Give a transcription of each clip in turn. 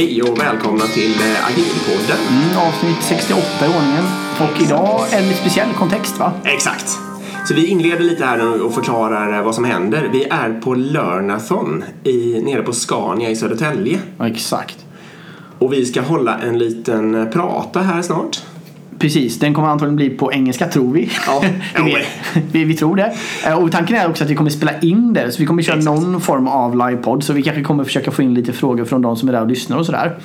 Hej och välkomna till eh, Agilpodden. Mm, avsnitt 68 i ordningen. Och idag en lite speciell kontext va? Exakt. Så vi inleder lite här och förklarar eh, vad som händer. Vi är på Learnathon i, nere på Scania i Södertälje. Ja, exakt. Och vi ska hålla en liten eh, prata här snart. Precis, den kommer antagligen bli på engelska tror vi. Ja, vi, vi, vi tror det. Eh, Och tanken är också att vi kommer spela in det. Så vi kommer köra Exakt. någon form av livepodd. Så vi kanske kommer försöka få in lite frågor från de som är där och lyssnar och sådär.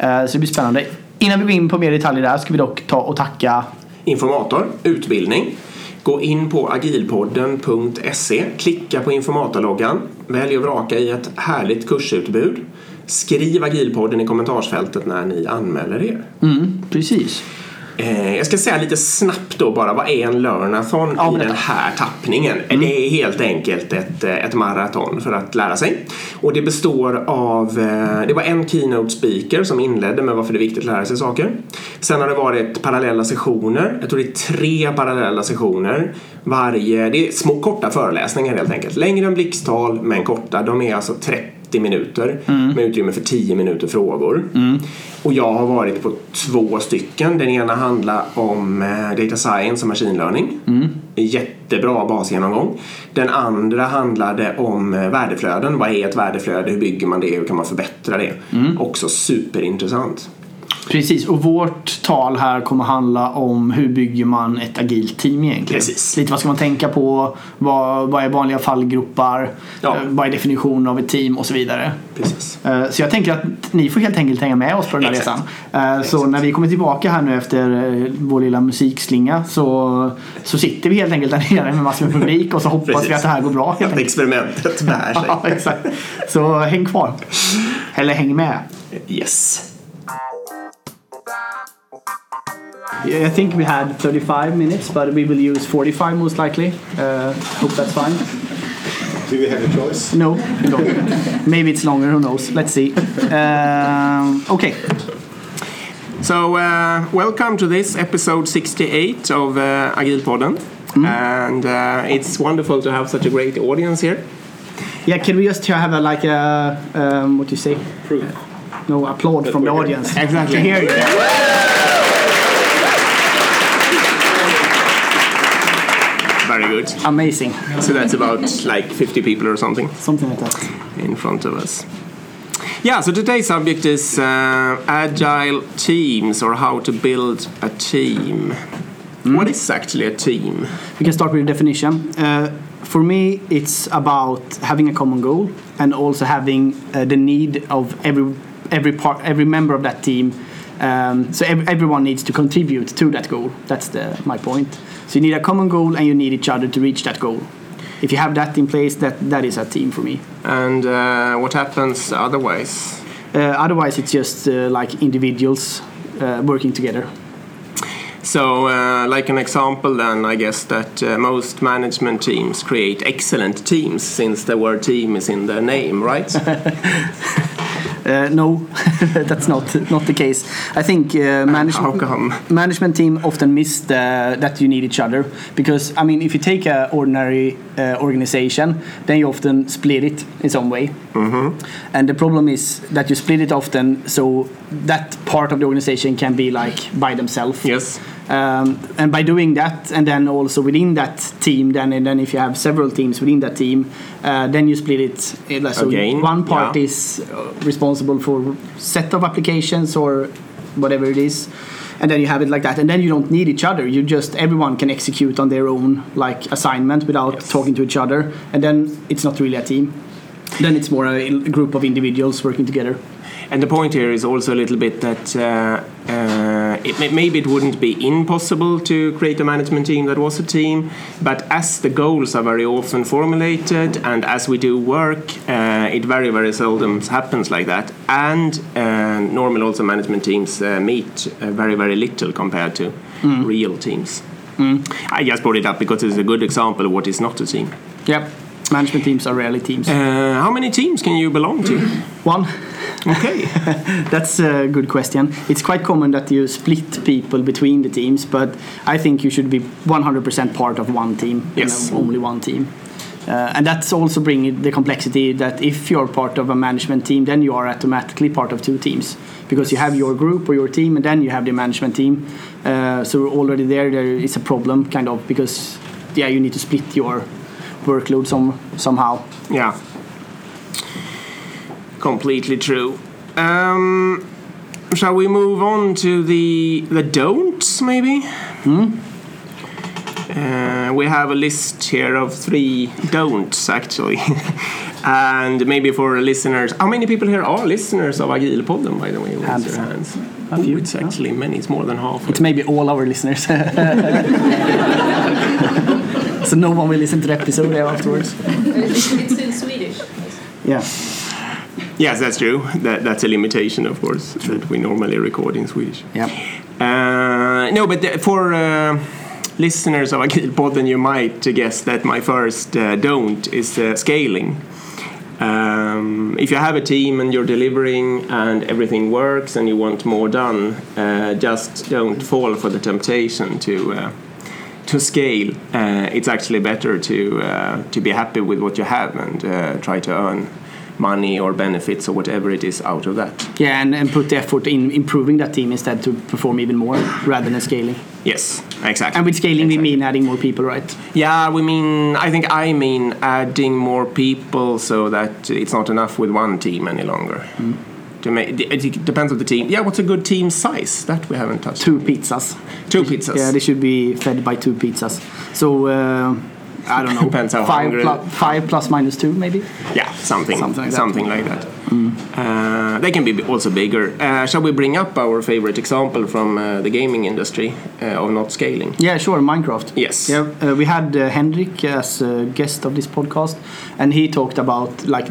Mm. Eh, Så det blir spännande. Innan vi går in på mer detaljer där ska vi dock ta och tacka Informator, utbildning. Gå in på agilpodden.se, klicka på informatorloggan, välj och vraka i ett härligt kursutbud. Skriv agilpodden i kommentarsfältet när ni anmäler er. Mm, precis. Eh, jag ska säga lite snabbt då bara, vad är en learnathon Ja, i den här tappningen? Det är helt enkelt ett, eh, ett maraton för att lära sig. Och det består av, eh, det var en keynote speaker som inledde med varför det är viktigt att lära sig saker. Sen har det varit parallella sessioner, jag tror det är tre parallella sessioner. Varje, det är små korta föreläsningar helt enkelt. Längre än blixttal men korta. De är alltså 30 minuter med utrymme för 10 minuter frågor. Och jag har varit på två stycken. Den ena handlar om eh, data science och machine learning. Jättebra basgenomgång. Den andra handlade om eh, värdeflöden. Vad är ett värdeflöde? Hur bygger man det? Hur kan man förbättra det? Också superintressant. Precis, och vårt tal här kommer handla om hur bygger man ett agilt team egentligen. Precis. Lite vad ska man tänka på, vad, vad är vanliga fallgropar, Ja. eh, vad är definitionen av ett team och så vidare. Precis. Eh, Så jag tänker att ni får helt enkelt hänga med oss på den här Exakt. resan. Eh, Så när vi kommer tillbaka här nu efter vår lilla musikslinga så, så sitter vi helt enkelt där nere med massor med publik och så hoppas Precis. vi att det här går bra. Helt Att experimentet bär sig. Ja, exakt. Så häng kvar. Eller häng med. Yes. I think we had 35 minutes, but we will use 45 most likely. Uh, hope that's fine. Do we have a choice? No, don't. Maybe it's longer. Who knows? Let's see. Um, okay. So, uh, welcome to this episode 68 of uh, Agilpodden. And uh, it's wonderful to have such a great audience here. Yeah, can we just have a like a um, what do you say? Proof. No applaud from the we're here. audience. Exactly. To hear you. Very good. Amazing. So that's about like 50 people or something Something like that. in front of us. Yeah, so today's subject is uh, agile teams or how to build a team. What is actually a team? We can start with the definition. Uh, for me, it's about having a common goal and also having uh, the need of every every part, every member of that team. Um, so ev- everyone needs to contribute to that goal. That's the, my point. So you need a common goal and you need each other to reach that goal. If you have that in place, that that is a team for me. And uh, what happens otherwise? Uh, otherwise, it's just uh, like individuals uh, working together. So, uh, like an example, then I guess that uh, most management teams create excellent teams since the word team is in their name, right? Uh, no, that's not not the case. I think uh, management management team often miss the, that you need each other. Because I mean if you take a ordinary uh, organization then you often split it in some way. And the problem is that you split it often so that part of the organization can be like by themselves. Yes. Um, and by doing that and then also within that team then and then if you have several teams within that team uh, then you split it like, so Again, one part yeah. is uh, responsible for set of applications or whatever it is and then you have it like that and then you don't need each other you just everyone can execute on their own like assignment without Yes. talking to each other and then it's not really a team then it's more a group of individuals working together And the point here is also a little bit that uh, uh, it may, maybe it wouldn't be impossible to create a management team that was a team, but as the goals are very often formulated and as we do work, uh, it very very seldom happens like that. And uh, normally also management teams uh, meet uh, very very little compared to real teams. I just brought it up because it's a good example of what is not a team. yep management teams are rarely teams Uh, how many teams can you belong to? one Okay. That's a good question. It's quite common that you split people between the teams, but I think you should be 100% part of one team. you Yes. know, only one team. Uh, and that's also bringing the complexity that if you're part of a management team, then you are automatically part of two teams because you have your group or your team, and then you have the management team. Uh, so already there, there is a problem, kind of, because yeah, you need to split your workload some somehow. Yeah. Completely true. Um, shall we move on to the the don'ts, maybe? Uh, we have a list here of three don'ts, actually. and maybe for listeners, how many people here are listeners of Agilpodden, by the way? Raise your hands. A few, Ooh, it's actually many. It's more than half. It's maybe all our listeners. so no one will listen to the episode afterwards. It's, it's in Swedish. Yeah. Yes, that's true. That, that's a limitation, of course, that we normally record in Swedish. Yeah. Uh, no, but the- for uh, listeners of Agilpodden, you might guess that my first uh, don't is uh, scaling. Um, if you have a team and you're delivering and everything works and you want more done, uh, just don't fall for the temptation to uh, to scale. Uh, it's actually better to uh, to be happy with what you have and uh, try to earn money or benefits or whatever it is out of that. Yeah, and, and put the effort in improving that team instead to perform even more rather than scaling. Yes, exactly. And with scaling, we mean adding more people, right? Yeah, we mean, I think I mean adding more people so that it's not enough with one team any longer. To make, it depends on the team. Yeah, what's a good team size? That we haven't touched. Two pizzas. Two pizzas. Yeah, they should be fed by two pizzas. So uh, I don't know. Depends how five, hungry- plu- five plus minus two, maybe. Yeah, something, Something something like like that. Uh, they can be also bigger. Uh, shall we bring up our favorite example from uh, the gaming industry uh, of not scaling? Yeah, sure. Minecraft. Yes. Yeah, uh, we had uh, Henrik as a guest of this podcast, and he talked about like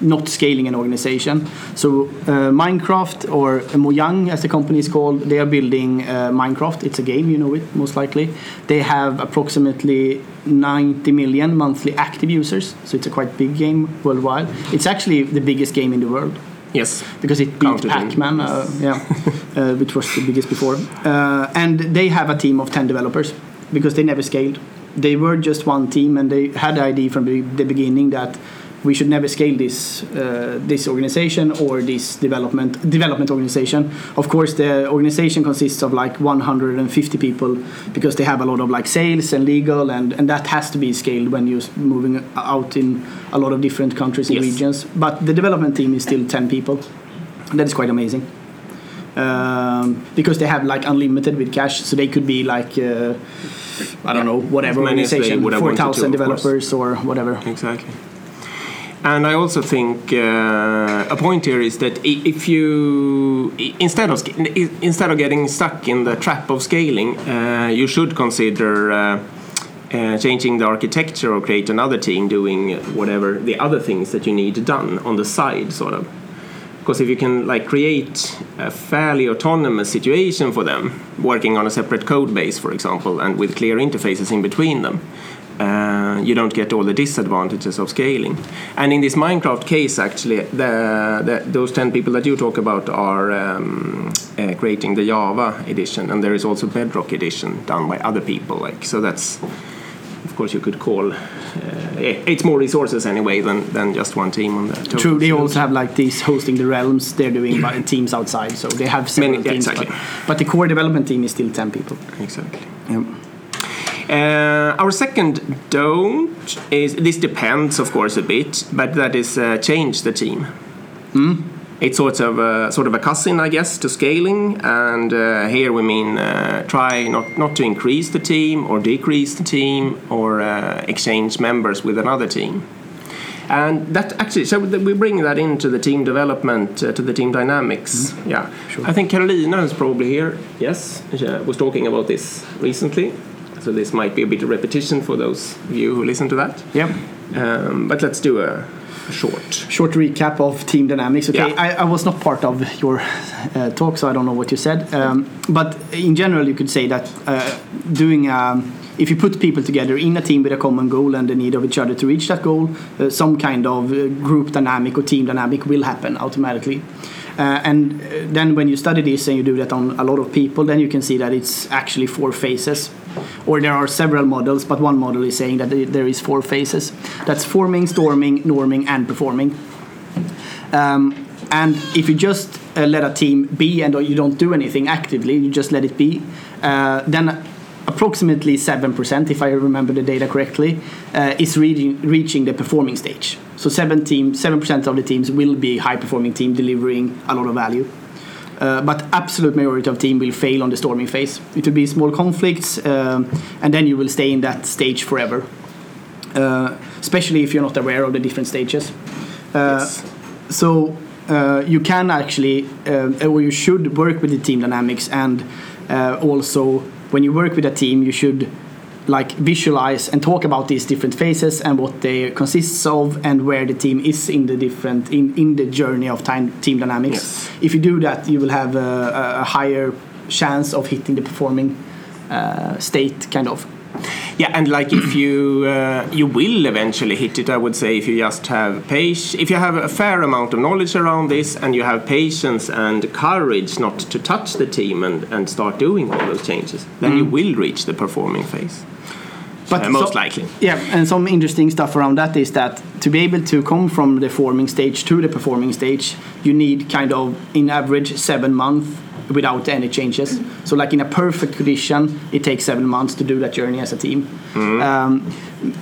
not scaling an organization. So Minecraft or Mojang, as the company is called, they are building Minecraft. It's a game, you know it most likely. They have approximately 90 million monthly active users, so it's a quite big game worldwide. It's actually the biggest game in the world Yes. because it beat Pac-Man, uh, yeah, uh, which was the biggest before. Uh, and they have a team of ten developers because they never scaled. They were just one team, and they had the idea from the beginning that we should never scale this uh, this organization or this development development organization. Of course, the organization consists of like 150 people because they have a lot of like sales and legal, and and that has to be scaled when you're moving out in a lot of different countries and Yes. regions. But the development team is still 10 people. That is quite amazing. Um, because they have like unlimited with cash, so they could be like uh, I don't know whatever organization, would have four wanted to, thousand of course. developers or whatever. Exactly. And I also think uh, a point here is that if you instead of instead of getting stuck in the trap of scaling, uh, you should consider uh, uh, changing the architecture or create another team doing whatever the other things that you need done on the side, sort of. Because if you can like create a fairly autonomous situation for them, working on a separate code base, for example, and with clear interfaces in between them, uh, you don't get all the disadvantages of scaling. And in this Minecraft case, actually, the, the, those 10 people that you talk about are um, uh, creating the Java edition, and there is also Bedrock edition done by other people. Like so, that's of course you could call. Uh, it's more resources anyway than, than just one team on that. total True, they also have like these hosting the realms. They're doing by teams outside, so they have several Many- yeah, teams. exactly. But, but the core development team is still 10 people. exactly. Yeah. Uh, our second don't is this depends, of course, a bit, but that is uh, change the team. It's sort of a, sort of a cousin, I guess, to scaling, and uh, here we mean uh, try not not to increase the team or decrease the team or uh, exchange members with another team. And that actually, so we bring that into the team development, uh, to the team dynamics. Yeah, sure. I think Carolina is probably here. Yes, she was talking about this recently. So this might be a bit of repetition for those of you who listen to that. Yep. Um, but let's do a, a short. Short recap of team dynamics. Okay, Yeah. I, I was not part of your uh, talk, so I don't know what you said. Um, but in general, you could say that uh, doing um, if you put people together in a team with a common goal and the need of each other to reach that goal, uh, some kind of uh, group dynamic or team dynamic will happen automatically. Uh, and uh, then when you study this and you do that on a lot of people, then you can see that it's actually four phases. Or there are several models, but one model is saying that there- is four phases. That's forming, storming, norming, and performing. Um, and if you just uh, let a team be and you don't do anything actively, you just let it be, uh, then approximately 7%, if I remember the data correctly, uh, is reaching, reaching the performing stage. So 7 team, 7% of the teams will be high performing team delivering a lot of value. Uh, but absolute majority of team will fail on the storming phase. It will be small conflicts, um, and then you will stay in that stage forever. Uh, especially if you're not aware of the different stages. Uh, Yes. So uh, you can actually, uh, or you should work with the team dynamics, and uh, also when you work with a team, you should like visualize and talk about these different phases and what they consists of and where the team is in the different in, in the journey of time, team dynamics. Yes. If you do that, you will have a, a higher chance of hitting the performing uh, state, kind of. Yeah, and like if you uh, you will eventually hit it, I would say if you just have patience, if you have a fair amount of knowledge around this, and you have patience and courage not to touch the team and, and start doing all those changes, then you will reach the performing phase. Uh, most so- likely. Yeah, and some interesting stuff around that is that to be able to come from the forming stage to the performing stage, you need kind of, in average, seven months without any changes. So, like in a perfect condition, it takes seven months to do that journey as a team. Um,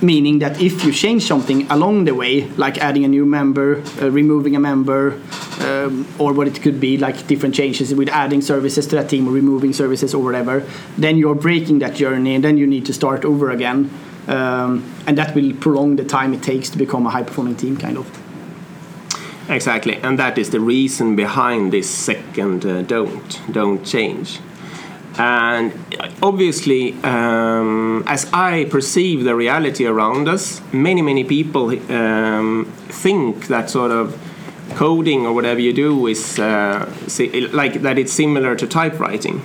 meaning that if you change something along the way, like adding a new member, uh, removing a member, um, or what it could be, like different changes with adding services to that team or removing services or whatever, then you're breaking that journey and then you need to start over again. Um, and that will prolong the time it takes to become a high performing team, kind of. Exactly, and that is the reason behind this second uh, don't don't change. And obviously, um, as I perceive the reality around us, many many people um, think that sort of coding or whatever you do is uh, like that it's similar to typewriting.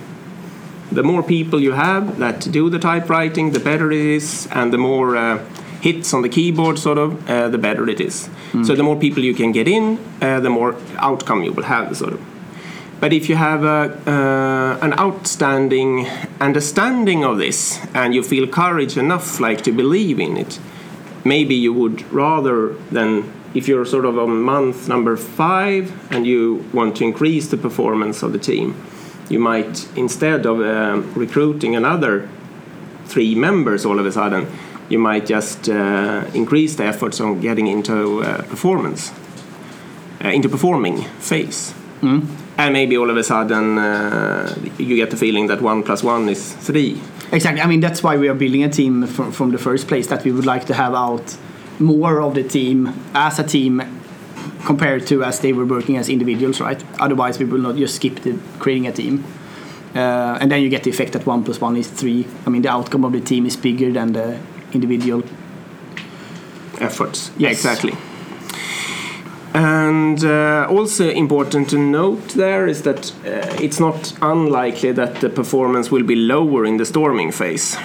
The more people you have that do the typewriting, the better it is, and the more uh, hits on the keyboard, sort of, uh, the better it is. So the more people you can get in, uh, the more outcome you will have, sort of. But if you have a, uh, an outstanding understanding of this and you feel courage enough, like to believe in it, maybe you would rather than if you're sort of on month number five and you want to increase the performance of the team, you might instead of um, recruiting another three members all of a sudden, you might just uh, increase the efforts on getting into uh, performance, uh, into performing phase. And maybe all of a sudden uh, you get the feeling that one plus one is three. Exactly. I mean, that's why we are building a team from, from the first place, that we would like to have out more of the team as a team compared to as they were working as individuals, right? Otherwise, we will not just skip the creating a team. Uh, and then you get the effect that one plus one is three. I mean, the outcome of the team is bigger than the individual. efforts. Yes. Exactly. And uh, also important to note there is that uh, it's not unlikely that the performance will be lower in the storming phase.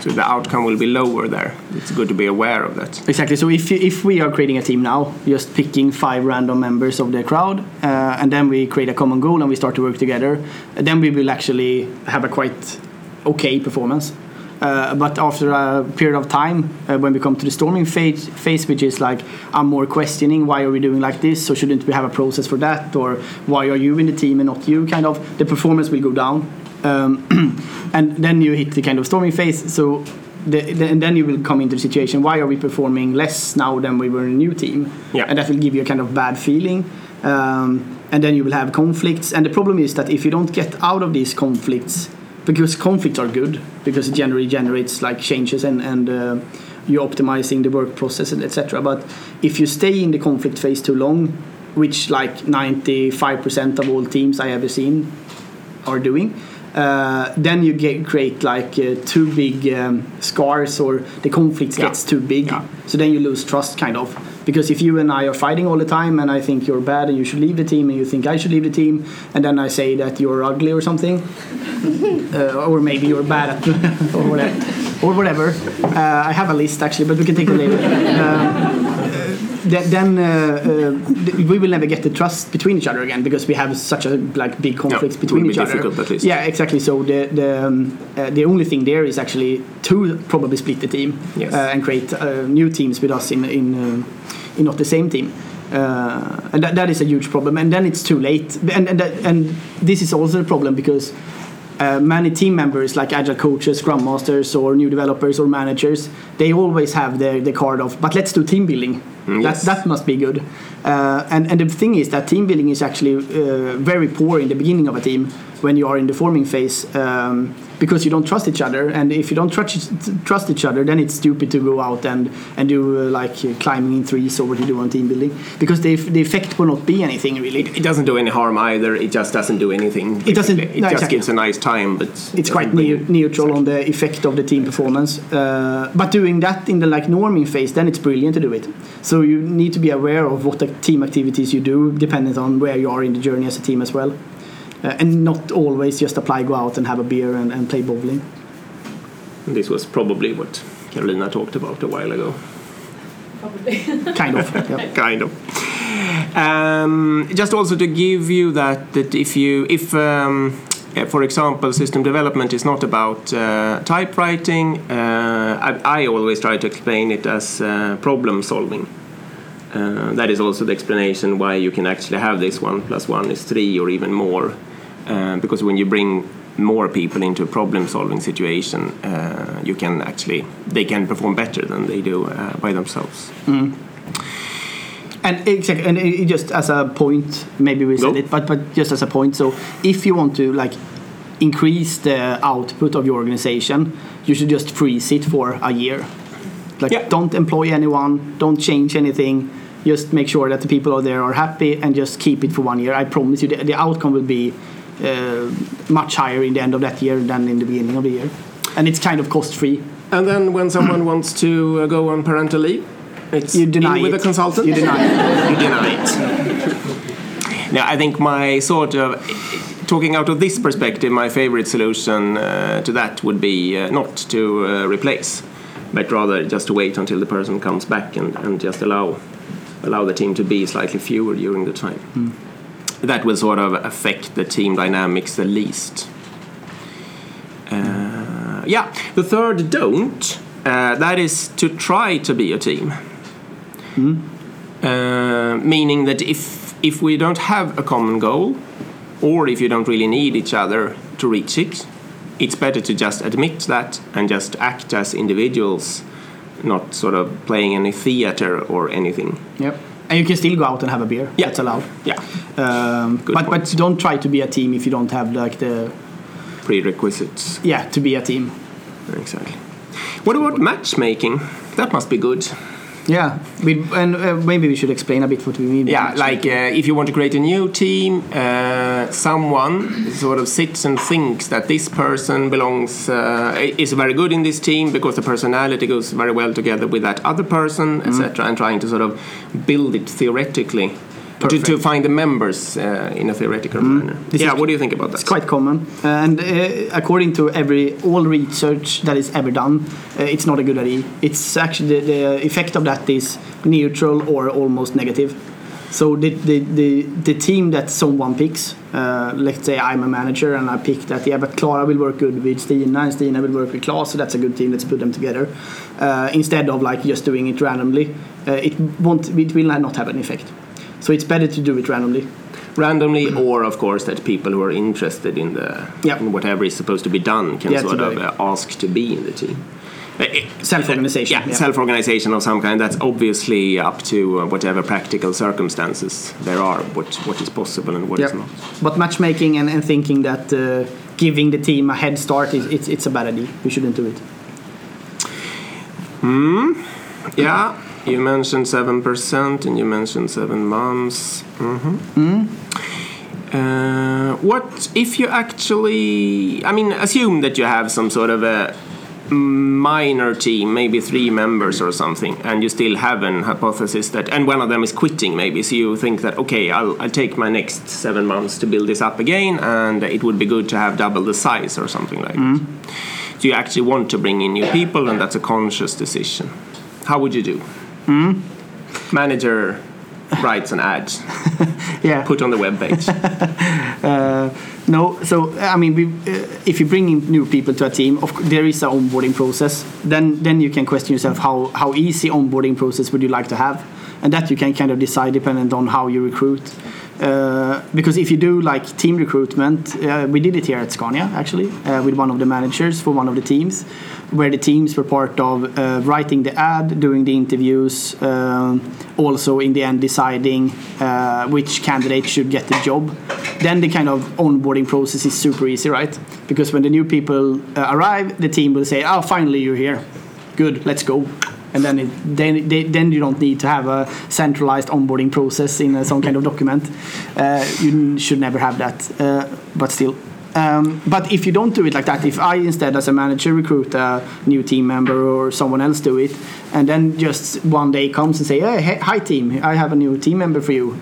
So the outcome will be lower there. It's good to be aware of that. Exactly. So if you, if we are creating a team now, just picking five random members of the crowd, uh, and then we create a common goal and we start to work together, then we will actually have a quite okay performance. Uh, but after a period of time, uh, when we come to the storming phase, phase, which is like I'm more questioning why are we doing like this, so shouldn't we have a process for that, or why are you in the team and not you? Kind of the performance will go down, um, and then you hit the kind of storming phase. So the, the, and then you will come into the situation why are we performing less now than we were in a new team Yeah. and that will give you a kind of bad feeling um, and then you will have conflicts and the problem is that if you don't get out of these conflicts because conflicts are good because it generally generates like changes and, and uh, you're optimizing the work process and etc but if you stay in the conflict phase too long which like 95% of all teams i ever seen are doing uh, then you get create like uh, too big um, scars or the conflict Yeah. gets too big Yeah. so then you lose trust kind of because if you and i are fighting all the time and i think you're bad and you should leave the team and you think i should leave the team and then i say that you're ugly or something uh, or maybe you're bad at or whatever or whatever uh, i have a list actually but we can take it later. Um, then, then uh, uh, we will never get the trust between each other again because we have such a like big conflicts it between will be each other. difficult at least. Yeah, exactly. So the the um, uh, the only thing there is actually to probably split the team Yes. uh, and create uh, new teams with us in in uh, in not the same team. Uh, and that, that is a huge problem. And then it's too late. And and, that, and this is also a problem because uh, many team members like agile coaches scrum masters or new developers or managers they always have the, the card of but let's do team building. Mm, that, that must be good. Uh, and, and the thing is that team building is actually uh, very poor in the beginning of a team when you are in the forming phase um, because you don't trust each other and if you don't trust, trust each other then it's stupid to go out and, and do uh, like uh, climbing in trees or what you do on team building because the, the effect will not be anything really It doesn't do any harm either. It just doesn't do anything. It doesn't-. It no, just exactly. gives a nice time, but it's quite neu- neutral on the effect of the team performance. Uh, but doing that in the like norming phase, then it's brilliant to do it. So you need to be aware of what the team activities you do, depending on where you are in the journey as a team as well, uh, and not always just apply, go out and have a beer and, and play bowling. This was probably what Carolina talked about a while ago. Probably. Kind of. yeah. kind of. Um, just also to give you that that if you if um, for example system development is not about uh, typewriting, uh, I, I always try to explain it as uh, problem solving. Uh, that is also the explanation why you can actually have this one plus one is three or even more, uh, because when you bring more people into a problem solving situation, uh, you can actually they can perform better than they do uh, by themselves. And exactly, and just as a point, maybe we said No. it, but but just as a point. So if you want to like increase the output of your organization, you should just freeze it for a year. Like Yeah. don't employ anyone, don't change anything. Just make sure that the people out there are happy and just keep it for one year. I promise you, the, the outcome will be much higher in the end of that year than in the beginning of the year, and it's kind of cost free. And then when someone wants to uh, go on parental leave, it's You deny in with it. a consultant. You deny it. you deny it. Now, I think my sort of talking out of this perspective, my favorite solution uh, to that would be uh, not to uh, replace, but rather just to wait until the person comes back and, and just allow allow the team to be slightly fewer during the time. That will sort of affect the team dynamics the least. Uh, yeah, the third don't. Uh, that is to try to be a team. Uh, meaning that if if we don't have a common goal, or if you don't really need each other to reach it, it's better to just admit that and just act as individuals, not sort of playing any theater or anything. Yep. And you can still go out and have a beer. Yeah. That's allowed. Yeah, Um, but point. but don't try to be a team if you don't have like the prerequisites. yeah to be a team. Exactly. What about matchmaking? That must be good. Yeah, we, and uh, maybe we should explain a bit what we mean. Yeah, like uh, if you want to create a new team, uh, someone sort of sits and thinks that this person belongs, uh, is very good in this team because the personality goes very well together with that other person, etc., and trying to sort of build it theoretically. To, to find the members uh, in a theoretical manner. This yeah, what do you think about that? It's quite common, uh, and uh, according to every all research that is ever done, uh, it's not a good idea. It's actually the, the effect of that is neutral or almost negative. So the the, the, the team that someone picks, uh, let's say I'm a manager and I pick that, yeah, but Clara will work good with Stina and Stina will work with Claes, so that's a good team. Let's put them together. Uh, instead of like just doing it randomly, uh, it won't, it will not have an effect. So it's better to do it randomly. randomly, or of course that people who are interested in the Yeah. in whatever is supposed to be done can Yeah, sort of today. uh, ask to be in the team. Uh, Self-organization, Yeah, yeah. self-organization of some kind. That's obviously up to uh, whatever practical circumstances there are, what what is possible and what is not. But matchmaking and, and thinking that uh, giving the team a head start is it's, it's a bad idea. We shouldn't do it. Hmm. Yeah, you mentioned seven percent, and you mentioned seven months. hmm Uh, what if you actually? I mean, assume that you have some sort of a minor team, maybe three members or something, and you still have an hypothesis that, and one of them is quitting, maybe. So you think that okay, I'll, I'll take my next seven months to build this up again, and it would be good to have double the size or something like that. So you actually want to bring in new people, and that's a conscious decision. How would you do? Manager writes an ad, yeah. put on the web page. Uh, no, so I mean, we, uh, if you bring in new people to a team, of, there is an onboarding process. Then, then you can question yourself how how easy onboarding process would you like to have, and that you can kind of decide dependent on how you recruit. Uh, because if you do like team recruitment, uh, we did it here at Scania actually uh, with one of the managers for one of the teams, where the teams were part of uh, writing the ad, doing the interviews, um, also in the end deciding uh, which candidate should get the job. Then the kind of onboarding process is super easy, right? Because when the new people arrive, the team will say, "Oh, finally you're here. Good, let's go." And then, it, then, they, then you don't need to have a centralized onboarding process in uh, some kind of document. Uh, you should never have that, uh, but still. Um, but if you don't do it like that, if I instead, as a manager, recruit a new team member or someone else do it, and then just one day comes and say, hey, "Hi team, I have a new team member for you,".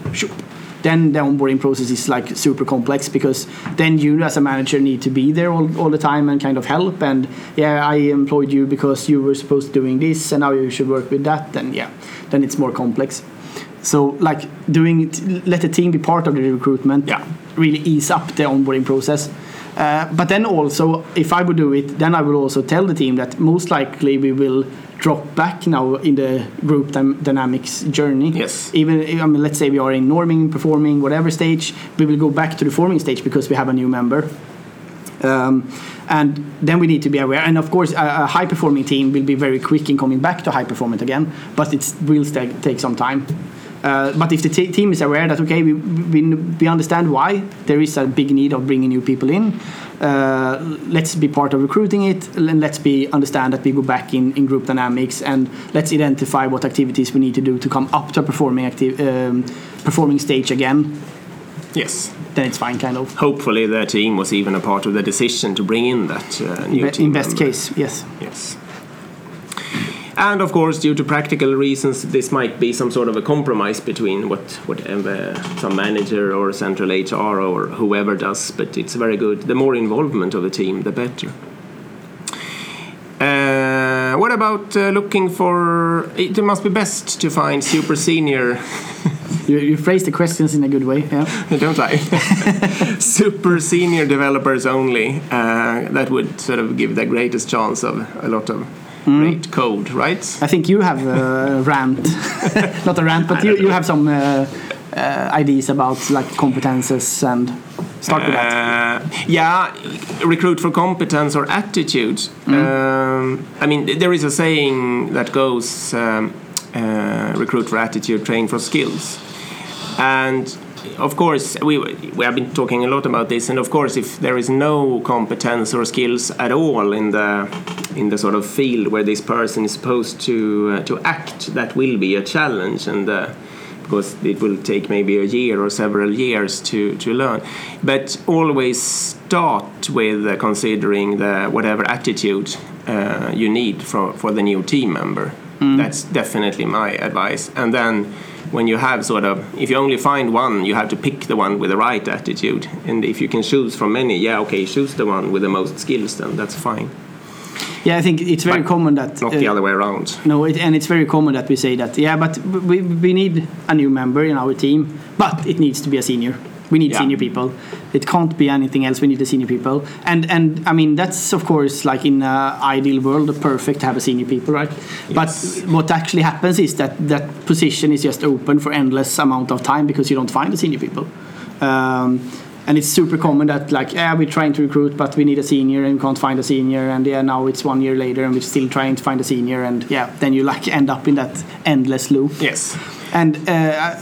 Then the onboarding process is like super complex because then you as a manager need to be there all, all the time and kind of help and yeah i employed you because you were supposed to doing this and now you should work with that and yeah then it's more complex so like doing it, let the team be part of the recruitment Yeah. really ease up the onboarding process uh, but then also if i would do it then i would also tell the team that most likely we will drop back now in the group dynamics journey Yes. even I mean, let's say we are in norming, performing, whatever stage, we will go back to the forming stage because we have a new member. Um, and then we need to be aware. And of course, a, a high performing team will be very quick in coming back to high performance again, but it will take some time. Uh, but if the t- team is aware that okay, we, we we understand why there is a big need of bringing new people in, uh, let's be part of recruiting it, and let's be understand that we go back in, in group dynamics, and let's identify what activities we need to do to come up to a performing active um, performing stage again. Yes. Then it's fine, kind of. Hopefully, the team was even a part of the decision to bring in that uh, new In, team in best member. case, yes. Yes. And of course, due to practical reasons, this might be some sort of a compromise between what whatever some manager or central HR or whoever does. But it's very good. The more involvement of the team, the better. Uh, what about uh, looking for? It must be best to find super senior, You, you phrase the questions in a good way, yeah. don't I? super senior developers only. Uh, that would sort of give the greatest chance of a lot of great code, right? I think you have a rant, not a rant, but you, you have some uh, uh, ideas about like competences and start with that. Uh, yeah, recruit for competence or attitude. Um, I mean, there is a saying that goes um, uh, recruit for attitude, train for skills. And of course, we, we have been talking a lot about this. And of course, if there is no competence or skills at all in the in the sort of field where this person is supposed to uh, to act, that will be a challenge. And uh, because it will take maybe a year or several years to, to learn. But always start with uh, considering the whatever attitude uh, you need for, for the new team member. That's definitely my advice. And then when you have sort of, if you only find one, you have to pick the one with the right attitude. And if you can choose from many, yeah, okay, choose the one with the most skills, then that's fine. Yeah, I think it's very But common that Not the uh, other way around. No, it, and it's very common that we say that. Yeah, but we, we need a new member in our team, but it needs to be a senior. We need Yeah. senior people. It can't be anything else. We need the senior people, and and I mean that's of course like in an ideal world, perfect to have a senior people, right? Yes. But what actually happens is that that position is just open for endless amount of time because you don't find the senior people. Um, and it's super common that like yeah we're trying to recruit but we need a senior and we can't find a senior and yeah now it's one year later and we're still trying to find a senior and yeah then you like end up in that endless loop Yes. and uh,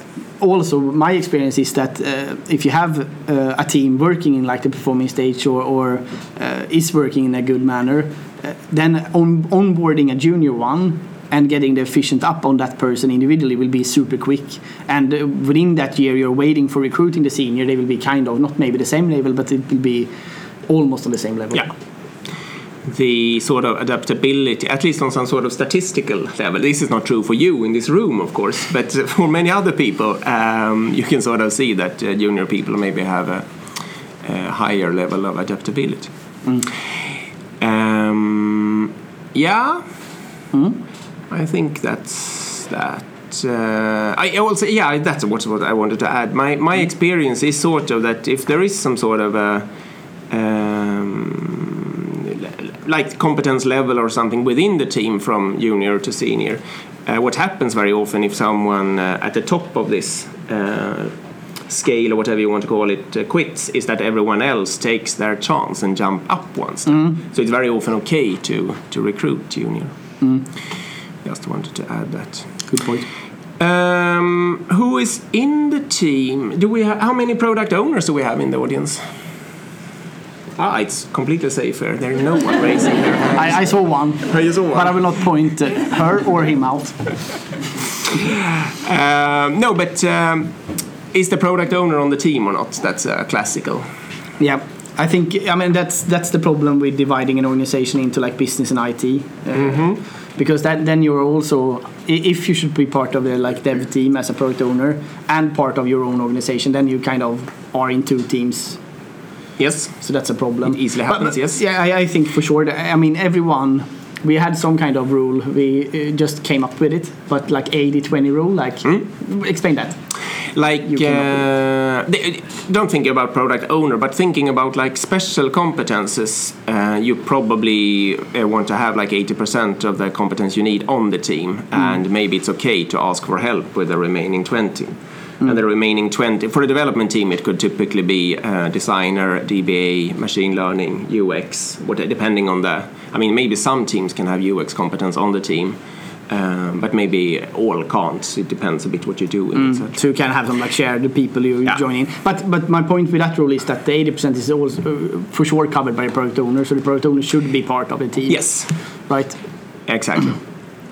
also my experience is that uh, if you have uh, a team working in like the performing stage or, or uh, is working in a good manner uh, then on, onboarding a junior one and getting the efficient up on that person individually will be super quick and uh, within that year you're waiting for recruiting the senior they will be kind of not maybe the same level but it will be almost on the same level Yeah. The sort of adaptability, at least on some sort of statistical level. This is not true for you in this room, of course, but for many other people, um, you can sort of see that uh, junior people maybe have a, a higher level of adaptability. Um, yeah, I think that's that. uh, I also yeah that's what, what I wanted to add. My my experience is sort of that if there is some sort of a um, like competence level or something within the team from junior to senior, uh, what happens very often if someone uh, at the top of this uh, scale or whatever you want to call it uh, quits is that everyone else takes their chance and jump up one step. So it's very often okay to to recruit junior. Just wanted to add that. Good point. Um, who is in the team? Do we ha- how many product owners do we have in the audience? Ah, it's completely safe here. There's no one raising their. I, I saw one, You saw one. but I will not point uh, her or him out. Um, no, but um, is the product owner on the team or not? That's uh, classical. Yeah, I think I mean that's that's the problem with dividing an organization into like business and IT, uh, because that then you're also if you should be part of the like dev team as a product owner and part of your own organization, then you kind of are in two teams. Yes. So that's a problem. It easily happens, but, yes. Yeah, I, I think for sure. That, I mean, everyone. We had some kind of rule. We uh, just came up with it, but like 80-20 rule. Like, Hmm? explain that. Like, uh, th- don't think about product owner, but thinking about like special competences, uh, you probably uh, want to have like 80% of the competence you need on the team, and maybe it's okay to ask for help with the remaining 20. And the remaining 20, for a development team, it could typically be uh, designer, DBA, machine learning, UX, what, depending on the. I mean, maybe some teams can have UX competence on the team, um, but maybe all can't. It depends a bit what you're doing, etc. So you can have them like share the people you Yeah. join in. But but my point with that rule is that the 80% is also uh, for sure covered by the product owner. So the product owner should be part of the team. Yes, Right. exactly.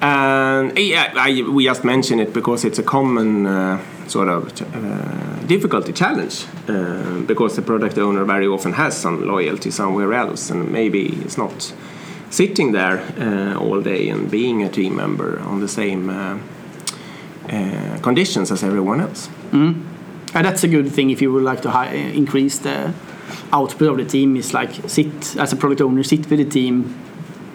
And yeah, I, we just mention it because it's a common uh, sort of uh, difficulty challenge uh, because the product owner very often has some loyalty somewhere else and maybe it's not sitting there uh, all day and being a team member on the same uh, uh, conditions as everyone else. And that's a good thing if you would like to increase the output of the team. Is like sit as a product owner, sit with the team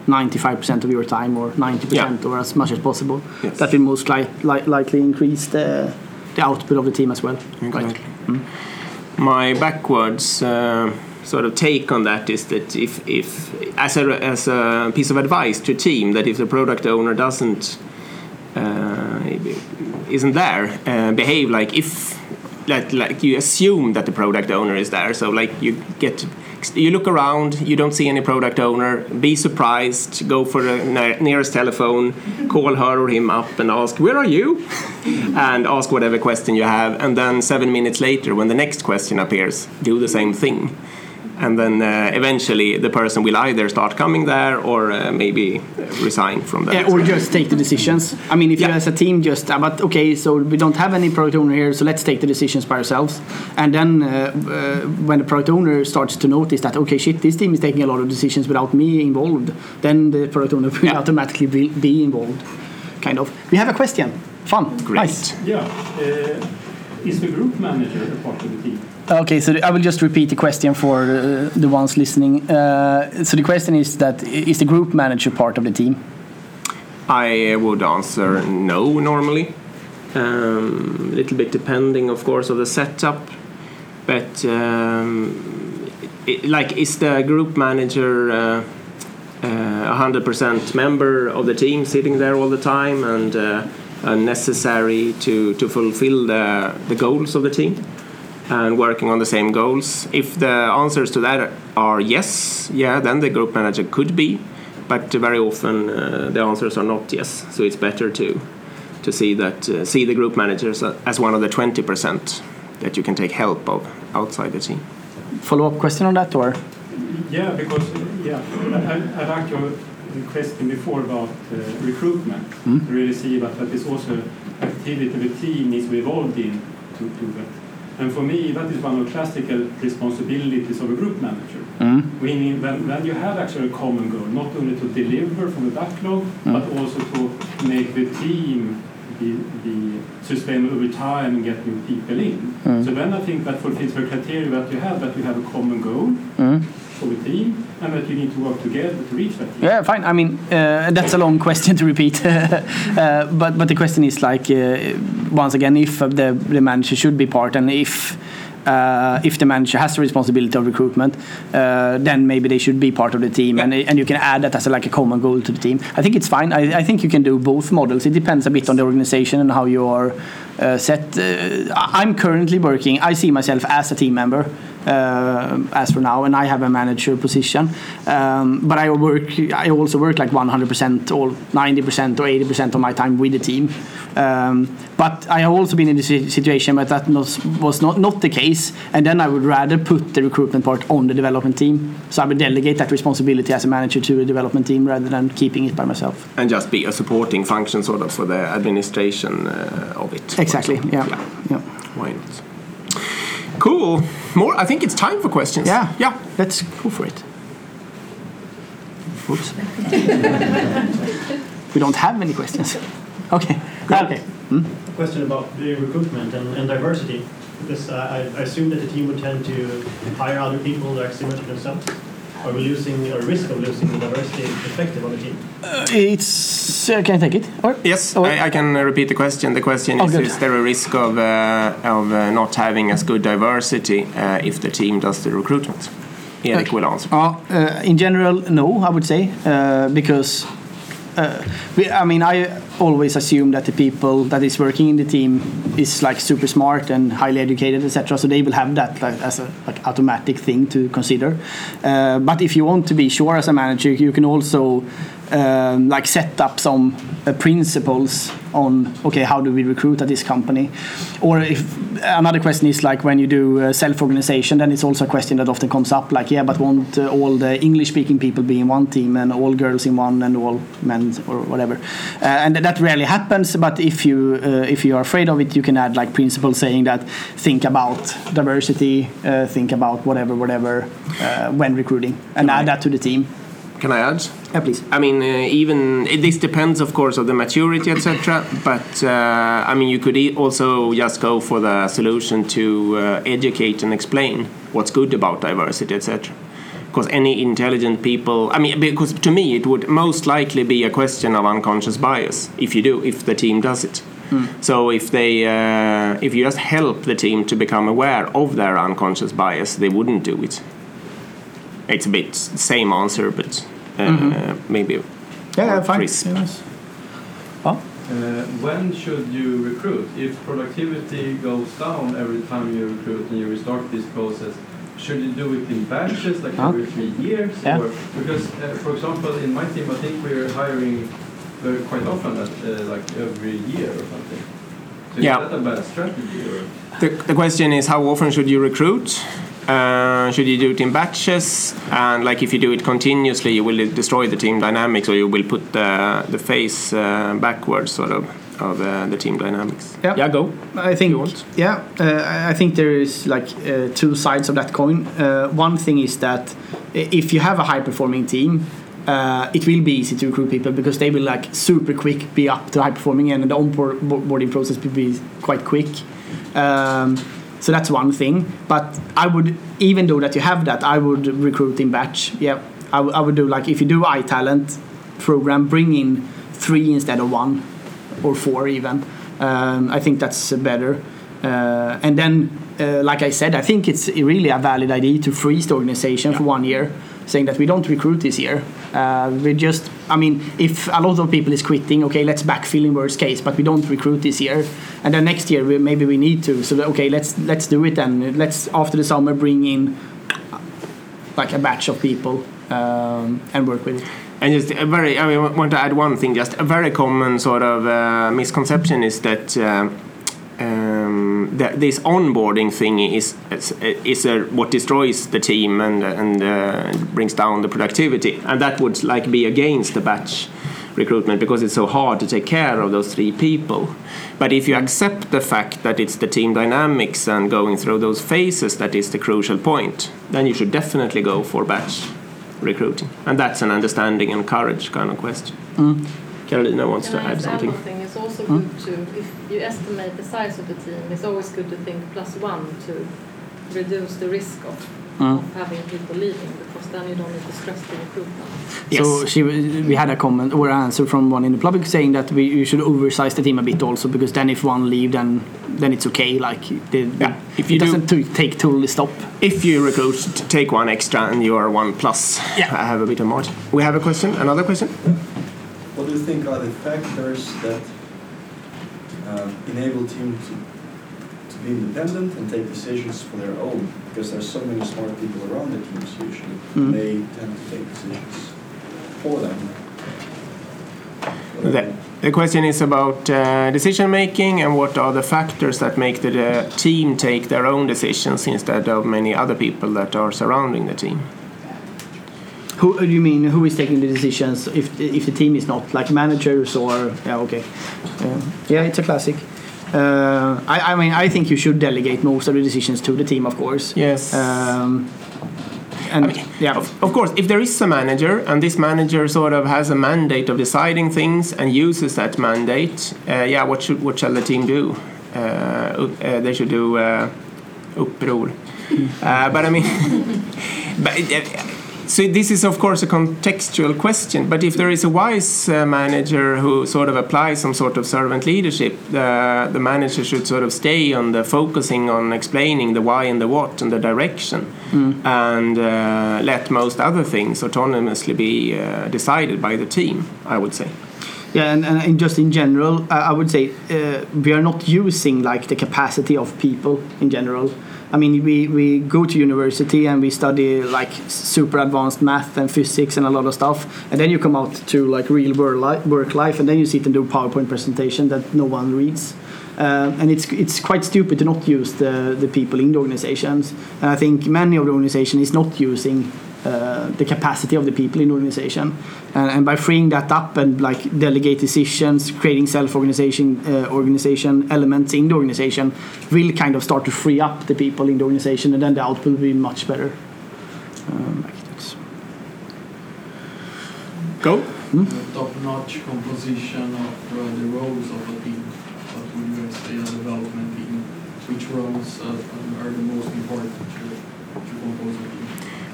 95% of your time or 90% Yeah. or as much as possible. Yes. That will most li- li- likely increase the the output of the team as well. Exactly. My backwards uh, sort of take on that is that if, if as a as a piece of advice to a team that if the product owner doesn't uh, isn't there, uh, behave like if like, like you assume that the product owner is there. So like you get you look around, you don't see any product owner. Be surprised. Go for the ne- nearest telephone, call her or him up and ask, "Where are you?" and ask whatever question you have. And then seven minutes later, when the next question appears, do the same thing. And then uh, eventually, the person will either start coming there or uh, maybe resign from that. Yeah, or just take the decisions. I mean, if you as a team just, uh, but okay, so we don't have any product owner here, so let's take the decisions by ourselves. And then uh, uh, when the product owner starts to notice that, okay, shit, this team is taking a lot of decisions without me involved, then the product owner will Yeah. automatically be, be involved. Kind of. We have a question. Fun. Great. Nice. Yeah. Uh, is the group manager a part of the team? Okay, so I will just repeat the question for uh, the ones listening. Uh, so the question is that is the group manager part of the team? I would answer no normally. Um, a little bit depending, of course, of the setup. But um, it, like, is the group manager uh, uh, a hundred percent member of the team, sitting there all the time and uh, uh, necessary to to fulfill the the goals of the team? And working on the same goals. If the answers to that are yes, yeah, then the group manager could be, but very often uh, the answers are not yes. So it's better to to see that uh, see the group managers as one of the twenty percent that you can take help of outside the team. Follow up question on that or? Yeah, because yeah, I, I, I like your question before about uh, recruitment. Mm. To really see that that is also activity the team is involved in to do that. And for me, that is one of the classical responsibilities of a group manager. Mm. Meaning when, when you have actually a common goal, not only to deliver from the backlog, Mm. but also to make the team be, be sustainable over time and get new people in. Mm. So then I think that fulfills the criteria that you have, that you have a common goal, Mm. For the team and that you need to work together to reach that. Yeah, fine. I mean, uh, that's a long question to repeat. uh, but but the question is like uh, once again, if uh, the the manager should be part, and if. Uh, if the manager has the responsibility of recruitment, uh, then maybe they should be part of the team, and and you can add that as a, like a common goal to the team. I think it's fine. I, I think you can do both models. It depends a bit on the organization and how you are uh, set. Uh, I'm currently working. I see myself as a team member uh, as for now, and I have a manager position. Um, but I work. I also work like 100% or 90% or 80% of my time with the team. Um, but I have also been in the situation where that was, was not, not the case, and then I would rather put the recruitment part on the development team. So I would delegate that responsibility as a manager to a development team rather than keeping it by myself. And just be a supporting function, sort of, for the administration uh, of it. Exactly. Yeah. Yeah. Why not? Cool. More. I think it's time for questions. Yeah. Yeah. Let's go for it. Oops. we don't have many questions. Okay. Okay. Hmm? question about the recruitment and, and diversity. Because uh, I, I assume that the team would tend to hire other people that are similar to themselves. Are we losing a risk of losing the diversity perspective on the team? It's. Uh, can I take it? Or? Yes, Or- I, I can uh, repeat the question. The question Oh, is: good. Is there a risk of uh, of uh, not having as good diversity uh, if the team does the recruitment? Erik will answer. Uh, uh, in general, no, I would say, uh, because uh, we, I mean, I always assume that the people that is working in the team is like super smart and highly educated, etc. So they will have that like, as a like automatic thing to consider. Uh, but if you want to be sure as a manager, you can also um, like set up some uh, principles on okay how do we recruit at this company? Or if another question is like when you do uh, self-organization then it's also a question that often comes up like yeah but won't uh, all the english speaking people be in one team and all girls in one and all men or whatever? Uh, and that rarely happens but if you uh, if you are afraid of it you can add like principles saying that think about diversity uh, think about whatever whatever uh, when recruiting and add that to the team Can I add? yeah please I mean, uh, even it, this depends, of course, of the maturity, etc. But uh, I mean, you could e- also just go for the solution to uh, educate and explain what's good about diversity, etc. Because any intelligent people, I mean, because to me, it would most likely be a question of unconscious bias if you do, if the team does it. So if they, uh, if you just help the team to become aware of their unconscious bias, they wouldn't do it. It's a bit same answer, but uh, maybe yeah more fine crisp. Yes. Oh. Uh, when should you recruit? If productivity goes down every time you recruit and you restart this process, should you do it in batches, like Huh? every three years? Yeah. Or because, uh, for example, in my team, I think we're hiring very quite often, at, uh, like every year or something. So Yeah. is that a bad strategy? Or? The, the question is how often should you recruit? Uh, should you do it in batches? And like if you do it continuously, you will destroy the team dynamics, or you will put the the face uh, backwards, sort of, of uh, the team dynamics. Yeah. Yeah, go. I think you want. yeah, uh, I- I think there is like uh, two sides of that coin. Uh, one thing is that if you have a high performing team, uh, it will be easy to recruit people because they will like super quick be up to high performing and the onboarding process will be quite quick. Um, so that's one thing. But I would, even though that you have that, I would recruit in batch. Yeah, I would- I would do like if you do iTalent program, bring in three instead of one or four even. Um, I think that's better. Uh, and then, uh, like I said, I think it's really a valid idea to freeze the organization for one year, saying that we don't recruit this year. Uh, we just, I mean, if a lot of people is quitting, okay, let's backfill in worst case, but we don't recruit this year. And then next year, we, maybe we need to. So that, okay, let's let's do it then. Let's after the summer bring in like a batch of people um, and work with it. And just a very, I mean, want to add one thing. Just a very common sort of uh, misconception is that uh, um, that this onboarding thing is is, is a, what destroys the team and and uh, brings down the productivity, and that would like be against the batch recruitment because it's so hard to take care of those three people. But if you accept the fact that it's the team dynamics and going through those phases that is the crucial point, then you should definitely go for batch recruiting. And that's an understanding and courage kind of question. Carolina wants Can to I add just add something. One thing? It's also good to, if you estimate the size of the team, it's always good to think plus one to reduce the risk of Mm. of having people leaving because then you don't need to stress the recruitment. So she, we had a comment or answer from one in the public saying that we you should oversize the team a bit also because then if one leave then then it's okay like the, Yeah, if you it do- doesn't to take totally stop. If you recruit, t- take one extra and you are one plus. Yeah. I have a bit of margin. We have a question. Another question. What do you think are the factors that uh, enable teams to, to be independent and take decisions for their own? Because there's so many smart people around the teams usually. Mm. They tend to take decisions for them. The, the question is about uh, decision making and what are the factors that make the, the team take their own decisions instead of many other people that are surrounding the team. Who do you mean? Who is taking the decisions if if the team is not like managers or yeah okay, uh, yeah it's a classic. Uh, I I mean I think you should delegate most of the decisions to the team of course. Yes. Um, and I mean, yeah, Of, of course, if there is a manager and this manager sort of has a mandate of deciding things and uses that mandate, uh, yeah, what should what shall the team do? Uh, uh, they should do uh, uppror. Uh, but I mean, but uh, so this is of course a contextual question. But if there is a wise uh, manager who sort of applies some sort of servant leadership, the the manager should sort of stay on the focusing on explaining the why and the what and the direction, and uh, let most other things autonomously be uh, decided by the team. I would say. Yeah, and, and just in general, I I would say uh, we are not using like the capacity of people in general. I mean, we, we go to university and we study like super advanced math and physics and a lot of stuff, and then you come out to like real work life, and then you sit and do a PowerPoint presentation that no one reads. Uh, and it's it's quite stupid to not use the, the people in the organizations. And I think many of the organization is not using uh, the capacity of the people in the organization. And, and by freeing that up and like delegate decisions, creating self-organization uh, organization elements in the organization will kind of start to free up the people in the organization, and then the output will be much better. Um, like that's- Go. top-notch composition of uh, the roles of the team. But when you say a development team, which roles uh, are the most important to, to compose a team?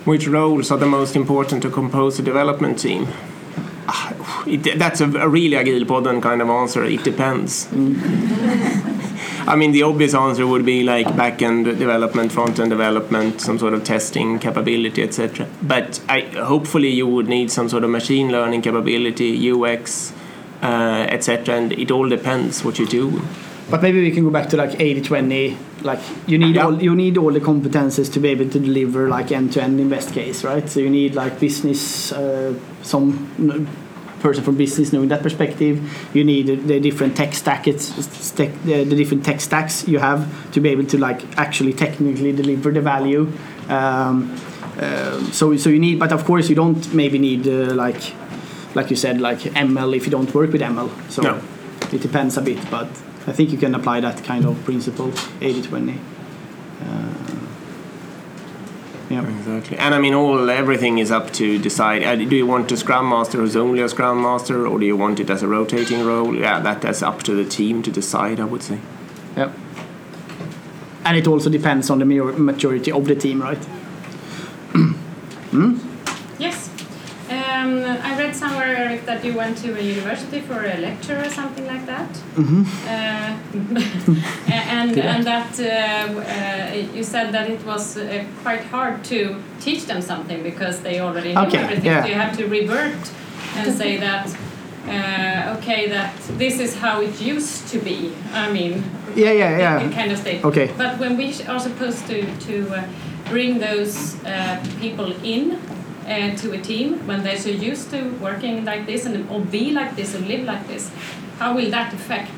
Which roles are the most important to compose a development team? Ah, It, that's a, a really agilpodden kind of answer. It depends. I mean, the obvious answer would be like back-end development, front-end development, some sort of testing capability, etc. But I, hopefully, you would need some sort of machine learning capability, UX, uh, etc. And it all depends what you do. But maybe we can go back to like 80-20. Like you need Yeah. all you need all the competences to be able to deliver like end-to-end in best case, right? So you need like business, uh, some person from business knowing that perspective. You need the, different tech stack, it's stack, the, the different tech stacks you have to be able to like actually technically deliver the value. Um, uh, so so you need, but of course you don't maybe need uh, like like you said like ML if you don't work with ML. So No. it depends a bit, but I think you can apply that kind of principle 80-20. Uh, yeah. Exactly. And I mean, all everything is up to decide. Uh, do you want a scrum master who's only a scrum master, or do you want it as a rotating role? Yeah, that that's up to the team to decide. I would say. Yep. And it also depends on the maturity of the team, right? Yes. Read somewhere, Eric, that you went to a university for a lecture or something like that. Mm-hmm. Uh, and and that uh, uh, you said that it was uh, quite hard to teach them something because they already knew Okay, everything. yeah. So you have to revert and say that. Uh, okay, that this is how it used to be. I mean, Yeah, yeah, yeah. kind of state. Okay. But when we are supposed to to uh, bring those uh, people in uh, to a team when they're so used to working like this and or be like this and live like this, how will that affect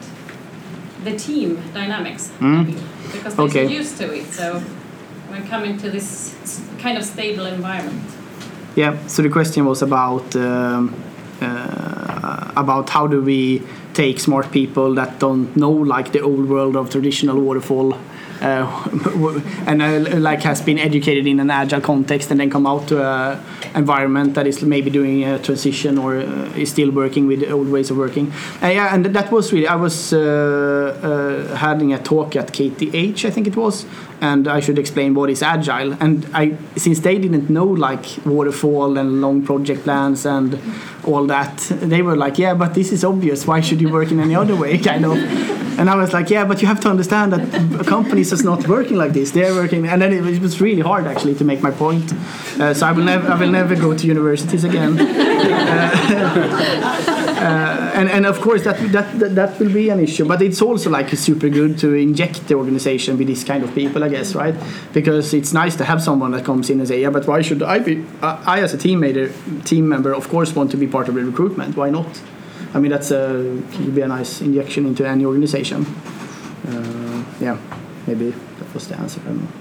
the team dynamics? Mm. Because they're Okay. so used to it. So when coming to this kind of stable environment. Yeah. So the question was about um, uh, about how do we take smart people that don't know like the old world of traditional waterfall and uh, like has been educated in an agile context and then come out to a environment that is maybe doing a transition or uh, is still working with old ways of working. Uh, yeah, and that was really I was uh, uh, having a talk at KTH I think it was, and I should explain what is agile. And I since they didn't know like waterfall and long project plans and all that, they were like, yeah, but this is obvious. Why should you work in any other way, kind of? And I was like, yeah, but you have to understand that companies is not working like this. They're working, and then it was- really hard actually to make my point. Uh, so I will never, I will never go to universities again. Uh, and, and of course that, that that that will be an issue but it's also like super good to inject the organization with this kind of people i guess right because it's nice to have someone that comes in and say yeah but why should i be i, as a team team member of course want to be part of the recruitment why not i mean that's a could be a nice injection into any organization uh, yeah maybe that was the answer i don't know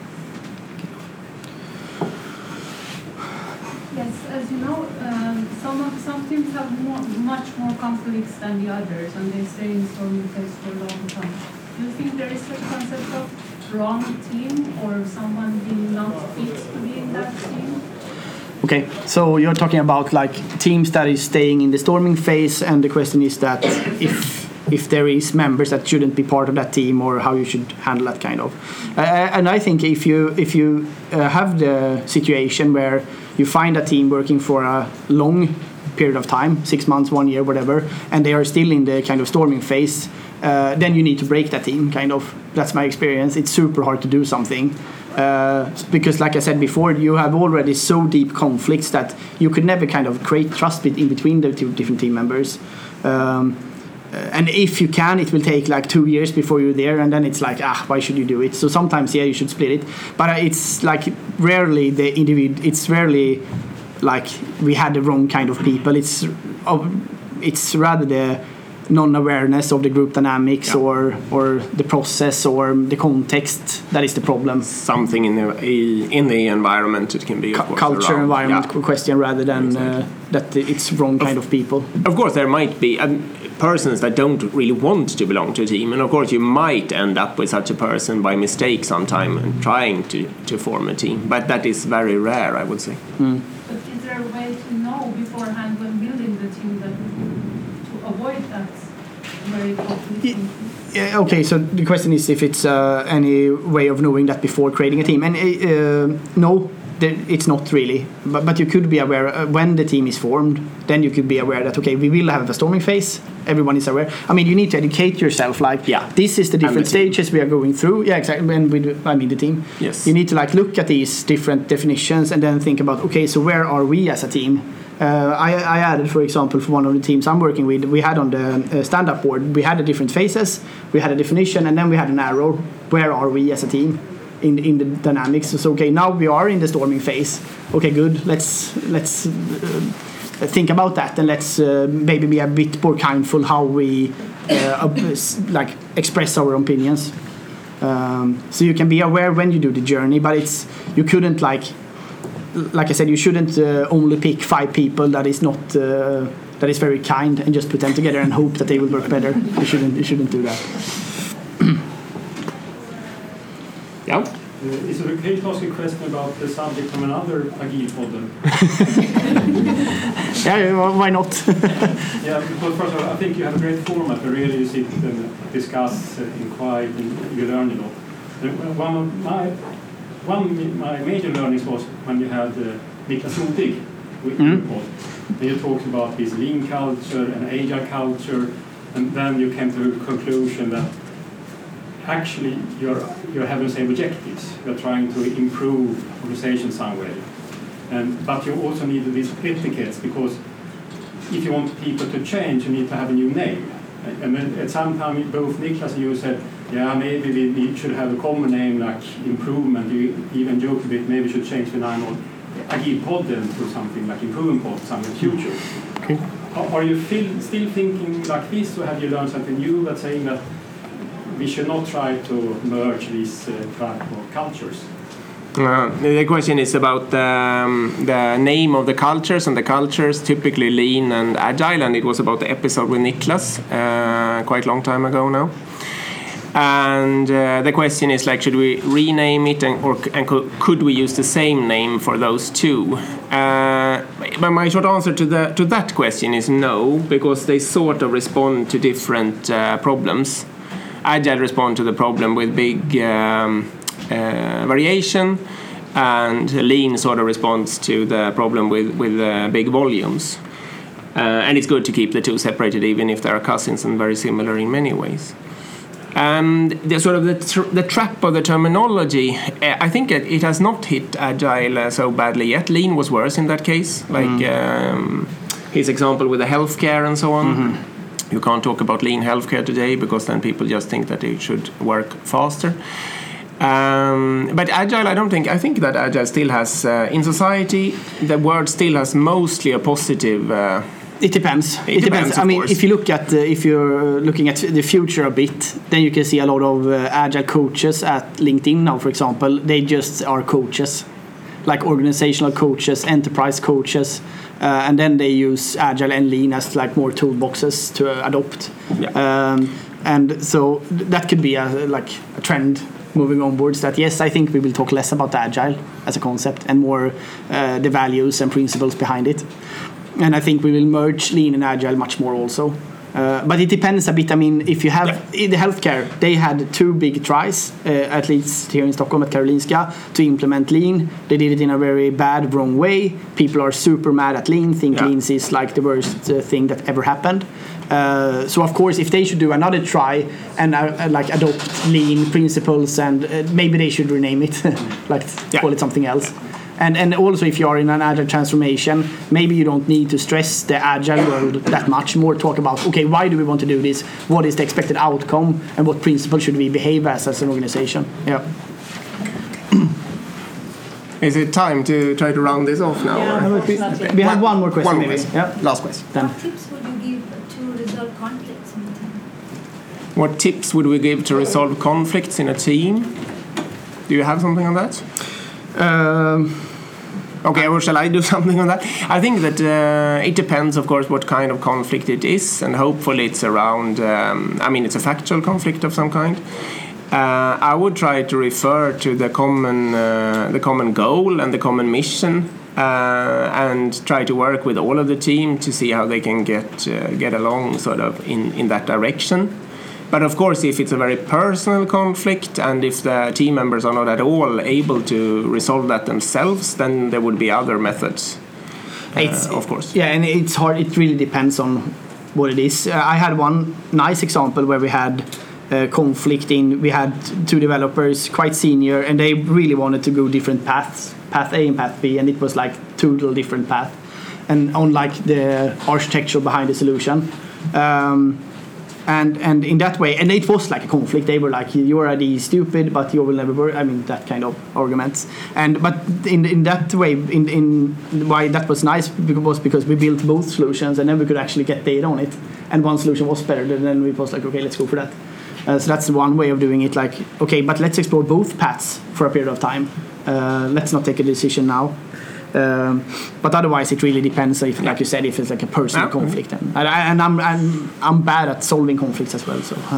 Yes, as you know, um, some of, some teams have more, much more conflicts than the others, and they stay in storming phase for a long time. Do you think there is such a concept of wrong team or someone being not fit to be in that team? Okay, so you're talking about like teams that is staying in the storming phase, and the question is that if if there is members that shouldn't be part of that team, or how you should handle that kind of. Uh, and I think if you if you uh, have the situation where you find a team working for a long period of time, six months, one year, whatever, and they are still in the kind of storming phase, uh, then you need to break that team. Kind of. That's my experience. It's super hard to do something. Uh, because like I said before, you have already so deep conflicts that you could never kind of create trust in between the two different team members. Um, uh, and if you can, it will take like two years before you're there, and then it's like, ah, why should you do it? So sometimes, yeah, you should split it, but uh, it's like rarely the individual. It's rarely like we had the wrong kind of people. It's uh, it's rather the non-awareness of the group dynamics Yeah. or or the process or the context that is the problem. Something in the in the environment it can be of Cu- course, culture around- environment yeah. question rather than uh, that it's wrong kind of people. Of course, there might be um, persons that don't really want to belong to a team, and of course, you might end up with such a person by mistake sometime and trying to, to form a team. But that is very rare, I would say. But is there a way to know beforehand when building the team that to avoid that very conflicting? Yeah, okay, so the question is if it's uh, any way of knowing that before creating a team, and uh, no, it's not really. But, but you could be aware uh, when the team is formed. Then you could be aware that okay, we will have a storming phase. Everyone is aware. I mean, you need to educate yourself. Like, Yeah. this is the different the stages we are going through. Yeah, exactly. And with, I mean the team. Yes. You need to like look at these different definitions and then think about okay, so where are we as a team? Uh, I, I added, for example, for one of the teams I'm working with, we had on the uh, stand-up board, we had the different phases, we had a definition, and then we had an arrow. Where are we as a team in in the dynamics? So okay, now we are in the storming phase. Okay, good. Let's let's uh, think about that, and let's uh, maybe be a bit more kindful how we uh, like express our opinions. Um, so you can be aware when you do the journey, but it's you couldn't like like I said, you shouldn't uh, only pick five people that is not uh, that is very kind and just put them together and hope that they will work better. You shouldn't you shouldn't do that. Yeah. Uh, Is it okay to ask a question about the subject from another Agile model? Yeah, wh- why not? Yeah, because first of all, I think you have a great format where really you sit and discuss, uh, inquire, and you learn a lot. One of my, one of my major learnings was when you had uh, Niklas Modig with Mm. pod. And you talked about this lean culture and agile culture, and then you came to the conclusion that actually you're, you're having the same objectives. You're trying to improve organization some way. And, but you also need these etiquettes because if you want people to change, you need to have a new name. And then at some time, both Niklas and you said, yeah, maybe we need, should have a common name like improvement. You even joked a bit, maybe we should change the name of Agilpodden to something like Improving Pod, something in the future. Okay. Are you feel, still thinking like this, or have you learned something new that saying that we should not try to merge these uh, type of cultures? Uh, the question is about the, um, the name of the cultures, and the cultures typically lean and agile, and it was about the episode with Niklas uh, quite a long time ago now. And uh, the question is like, should we rename it, and, or and co- could we use the same name for those two? Uh, but my short answer to the to that question is no, because they sort of respond to different uh, problems. Agile respond to the problem with big um, uh, variation, and Lean sort of responds to the problem with with uh, big volumes. Uh, and it's good to keep the two separated, even if they are cousins and very similar in many ways. And the sort of the, tr- the trap of the terminology, uh, I think it, it has not hit agile uh, so badly yet. Lean was worse in that case, like um, his example with the healthcare and so on. You can't talk about lean healthcare today because then people just think that it should work faster. Um, but agile, I don't think. I think that agile still has uh, in society the word still has mostly a positive. Uh, It depends. It depends, I mean, course. if you look at uh, if you're looking at the future a bit, then you can see a lot of uh, agile coaches at LinkedIn now, for example. They just are coaches, like organizational coaches, enterprise coaches, uh, and then they use agile and lean as like more toolboxes to uh, adopt. Yeah. Um, and so th- that could be a like a trend moving onwards. That yes, I think we will talk less about agile as a concept and more uh, the values and principles behind it and I think we will merge lean and agile much more also. Uh, but it depends a bit. I mean, if you have in the healthcare, they had two big tries, uh, at least here in Stockholm at Karolinska, to implement lean. They did it in a very bad, wrong way. People are super mad at lean, think Yeah. lean is like the worst uh, thing that ever happened. Uh, so of course, if they should do another try and uh, uh, like adopt lean principles, and maybe they should rename it, like Yeah. call it something else. And, and also, if you are in an agile transformation, maybe you don't need to stress the agile world that much. More talk about, okay, why do we want to do this? What is the expected outcome? And what principle should we behave as as an organization? Yeah. is it time to try to round this off now? or- We have one more question, One more maybe. question. Yeah. Last question. Then. What tips would you give to resolve conflicts in the team? What tips would we give to resolve conflicts in a team? Do you have something on that? Um, Okay, or shall I do something on that? I think that uh, it depends, of course, what kind of conflict it is, and hopefully it's around. Um, I mean, it's a factual conflict of some kind. Uh, I would try to refer to the common, uh, the common goal and the common mission, uh, and try to work with all of the team to see how they can get uh, get along, sort of in in that direction. But of course, if it's a very personal conflict and if the team members are not at all able to resolve that themselves, then there would be other methods. uh, of course. Yeah, and it's hard. It really depends on what it is. Uh, I had one nice example where we had uh, conflict in. We had two developers, quite senior, and they really wanted to go different paths, path A and path B, and it was like total different path, and on like the architecture behind the solution. Um, and and in that way, and it was like a conflict. They were like, you are is stupid, but you will never work." I mean, that kind of arguments. And but in in that way, in in why that was nice was because we built both solutions, and then we could actually get data on it. And one solution was better, and then we was like, "Okay, let's go for that." Uh, so that's one way of doing it. Like, okay, but let's explore both paths for a period of time. Uh, let's not take a decision now. Um, but otherwise, it really depends. If, like you said, if it's like a personal Yeah. conflict, and, and, I'm, I'm I'm bad at solving conflicts as well, so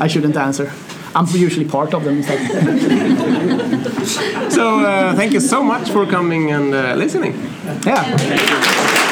I shouldn't answer. I'm usually part of them. So uh, thank you so much for coming and uh, listening. yeah.